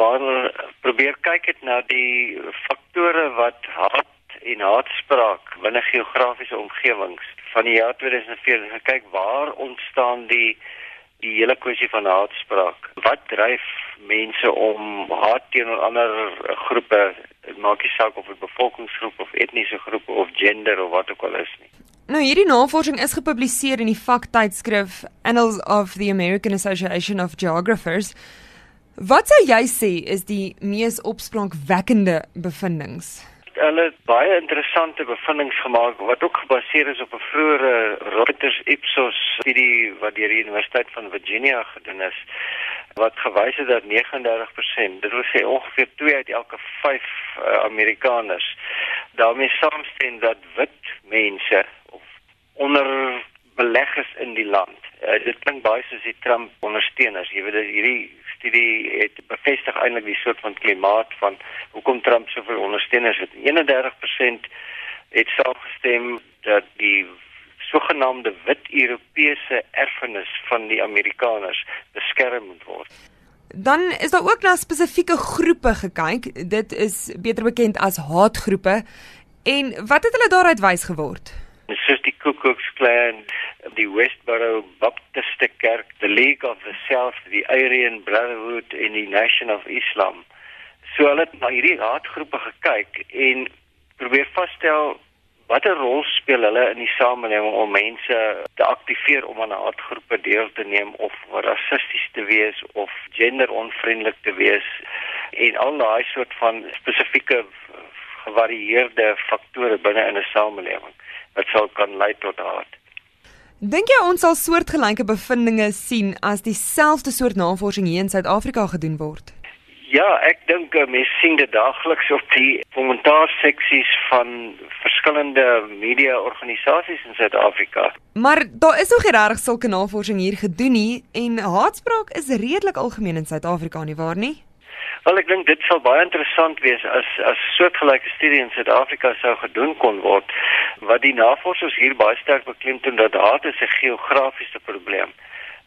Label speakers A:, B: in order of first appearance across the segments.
A: waar probeer kyk het na die faktore wat haat en haatspraak binne geografiese omgewings van die jaar 2014 gekyk waar ontstaan die die hele kwessie van haatspraak. Wat dryf mense om haat teenoor ander groepe, maak nie saak of dit bevolkingsgroep of etniese groepe of gender of wat ook al is nie.
B: Nou hierdie navorsing is gepubliseer in die vaktydskrif Annals of the American Association of Geographers. Wat sou jy sê is die mees opspraakwekkende bevindinge?
A: hulle het baie interessante bevindinge gemaak wat ook gebaseer is op 'n vroeëre Reuters Ipsos studie wat deur die Universiteit van Virginia gedoen is wat gewys het dat 39%, dit wil sê ongeveer 2 uit elke 5 uh, Amerikaners daarmee saamstem dat wit mense of onder beleggers in die land. Uh, dit klink baie soos die Trump ondersteuners. Jy weet hierdie studie het bevestig eintlik die soort van klimaat van hoekom Trump soveel ondersteuners het. 31% het saamgestem dat die sogenaamde wit Europese erfenis van die Amerikaners beskerm moet word.
B: Dan is daar ook na spesifieke groepe gekyk. Dit is beter bekend as haatgroepe. En wat het hulle daaruit wys geword?
A: Soos die Ku Klux Klan, die Westboro Baptist Kerk, the League of the South, die Aryan Brotherhood en die Nation of Islam. So hulle het na hierdie haatgroepe gekyk en probeer vasstel watter rol speel hulle in die samelewing om mense te aktiveer om aan haatgroepe deel te neem of rassisties te wees of genderonvriendelik te wees en al daai soort van spesifieke gevarieerde faktore binne in 'n samelewing wat sou kan lei tot haat.
B: Dink jy ons sal soortgelyke bevindinge sien as dieselfde soort navorsing hier in Suid-Afrika gedoen word?
A: Ja, ek dink uh, mense sien dit daagliks op die kommentaarseksies van verskillende media-organisasies in Suid-Afrika.
B: Maar daar is nog regtig sulke navorsing hier gedoen nie en haatspraak is redelik algemeen in Suid-Afrika nie waar nie?
A: Wel ek dink dit sal baie interessant wees as as soortgelyke studie in Suid-Afrika sou gedoen kon word wat die navorsers hier baie sterk beklemtoon dat haat 'n geografiese probleem.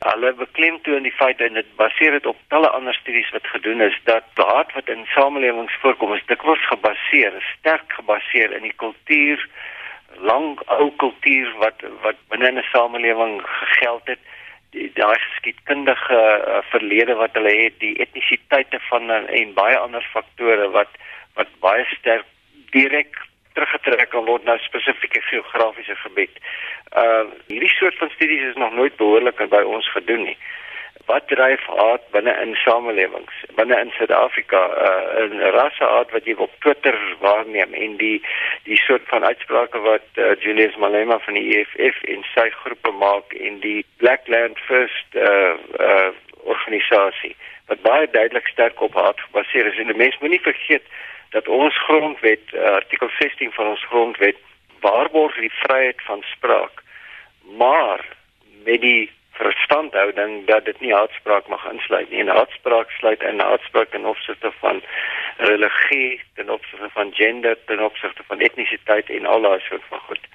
A: Hulle beklemtoon die feit en dit baseer dit op talle ander studies wat gedoen is dat haat wat in samelewings voorkom is dikwels gebaseer, sterk gebaseer in die kultuur, lang ou kultuur wat wat binne 'n samelewing gegeld het daai geskiedkundige uh, verlede wat hulle het, die etnisiteite van en, en baie ander faktore wat wat baie sterk direk teruggetrek kan word na spesifieke geografiese gebied. Uh hierdie soort van studies is nog nooit behoorlik by ons gedoen nie wat dryf haat binne in samelewings binne in Suid-Afrika? Uh, 'n rassehaat wat jy op Twitter waarneem en die die soort van uitsprake wat uh, Julius Malema van die EFF en sy groepe maak en die Blackland First uh, uh, organisasie wat baie duidelik sterk op haat gebaseer is. En die mens moenie vergeet dat ons grondwet uh, artikel 16 van ons grondwet waarborg die vryheid van spraak. Maar met die verstandhouding dat dit nie haatspraak mag insluit nie. En haatspraak sluit in haatspraak ten opsigte van religie, ten opsigte van gender, ten opsigte van etnisiteit en al daai soort van goed.